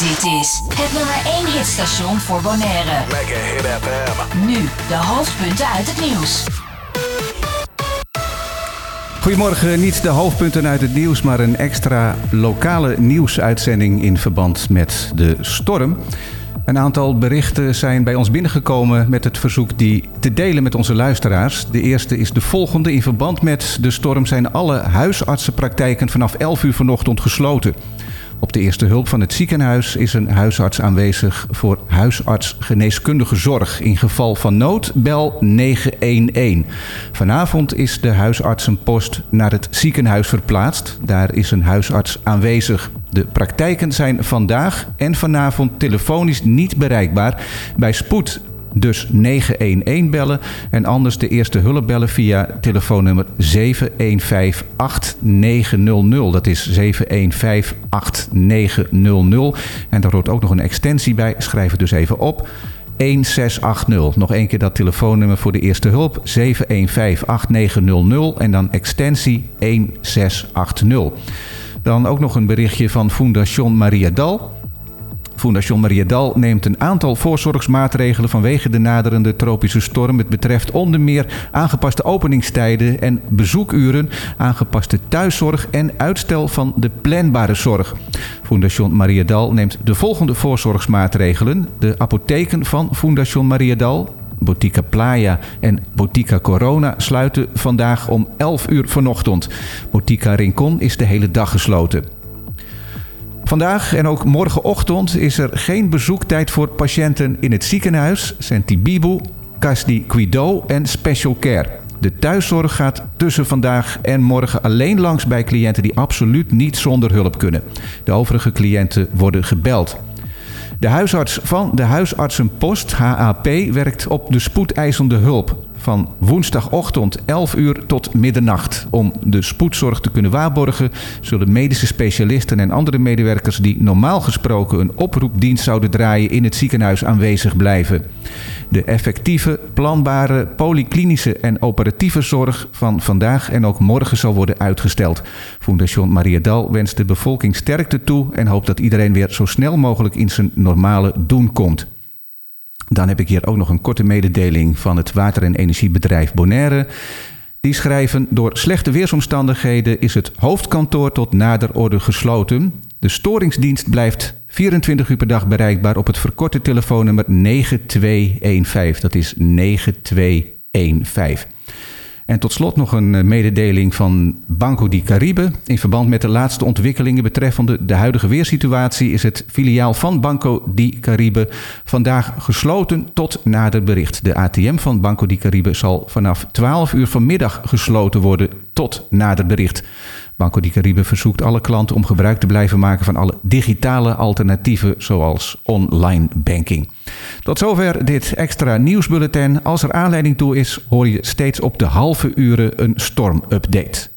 Dit is het nummer 1 hitstation voor Bonaire. Mega Hit FM. Nu de hoofdpunten uit het nieuws. Goedemorgen, niet de hoofdpunten uit het nieuws, maar een extra lokale nieuwsuitzending in verband met de storm. Een aantal berichten zijn bij ons binnengekomen met het verzoek die te delen met onze luisteraars. De eerste is de volgende. In verband met de storm zijn alle huisartsenpraktijken vanaf 11 uur vanochtend gesloten. Op de eerste hulp van het ziekenhuis is een huisarts aanwezig voor huisartsgeneeskundige zorg. In geval van nood bel 911. Vanavond is de huisartsenpost naar het ziekenhuis verplaatst. Daar is een huisarts aanwezig. De praktijken zijn vandaag en vanavond telefonisch niet bereikbaar. Bij spoed dus 911 bellen en anders de eerste hulp bellen via telefoonnummer 715 8900. Dat is 715 8900. En daar hoort ook nog een extensie bij. Schrijf het dus even op. 1680. Nog één keer dat telefoonnummer voor de eerste hulp. 715-8900 en dan extensie 1680. Dan ook nog een berichtje van Fondation Maria Dal. Fondation Mariadal neemt een aantal voorzorgsmaatregelen vanwege de naderende tropische storm. Het betreft onder meer aangepaste openingstijden en bezoekuren, aangepaste thuiszorg en uitstel van de planbare zorg. Fondation Mariadal neemt de volgende voorzorgsmaatregelen. De apotheken van Fondation Mariadal, Botica Playa en Botica Corona sluiten vandaag om 11 uur vanochtend. Botica Rincon is de hele dag gesloten. Vandaag en ook morgenochtend is er geen bezoektijd voor patiënten in het ziekenhuis, Sentibibu, Casdi Quido en Special Care. De thuiszorg gaat tussen vandaag en morgen alleen langs bij cliënten die absoluut niet zonder hulp kunnen. De overige cliënten worden gebeld. De huisarts van de huisartsenpost, HAP, werkt op de spoedeisende hulp van woensdagochtend 11 uur tot middernacht. Om de spoedzorg te kunnen waarborgen, zullen medische specialisten en andere medewerkers die normaal gesproken een oproepdienst zouden draaien in het ziekenhuis aanwezig blijven. De effectieve, planbare, polyklinische en operatieve zorg van vandaag en ook morgen zal worden uitgesteld. Fondation Mariadal wenst de bevolking sterkte toe en hoopt dat iedereen weer zo snel mogelijk in zijn normale doen komt. Dan heb ik hier ook nog een korte mededeling van het water- en energiebedrijf Bonaire. Die schrijven: Door slechte weersomstandigheden is het hoofdkantoor tot nader orde gesloten. De storingsdienst blijft 24 uur per dag bereikbaar op het verkorte telefoonnummer 9215. Dat is 9215. En tot slot nog een eh, mededeling van Banco di Caribe. In verband met de laatste ontwikkelingen betreffende de huidige weersituatie is het filiaal van Banco di Caribe vandaag gesloten tot nader bericht. De ATM van Banco di Caribe zal vanaf 12 uur vanmiddag gesloten worden tot nader bericht. Banco di Caribe verzoekt alle klanten om gebruik te blijven maken van alle digitale alternatieven zoals online banking. Tot zover dit extra nieuwsbulletin. Als er aanleiding toe is, hoor je steeds op de halve uren een stormupdate.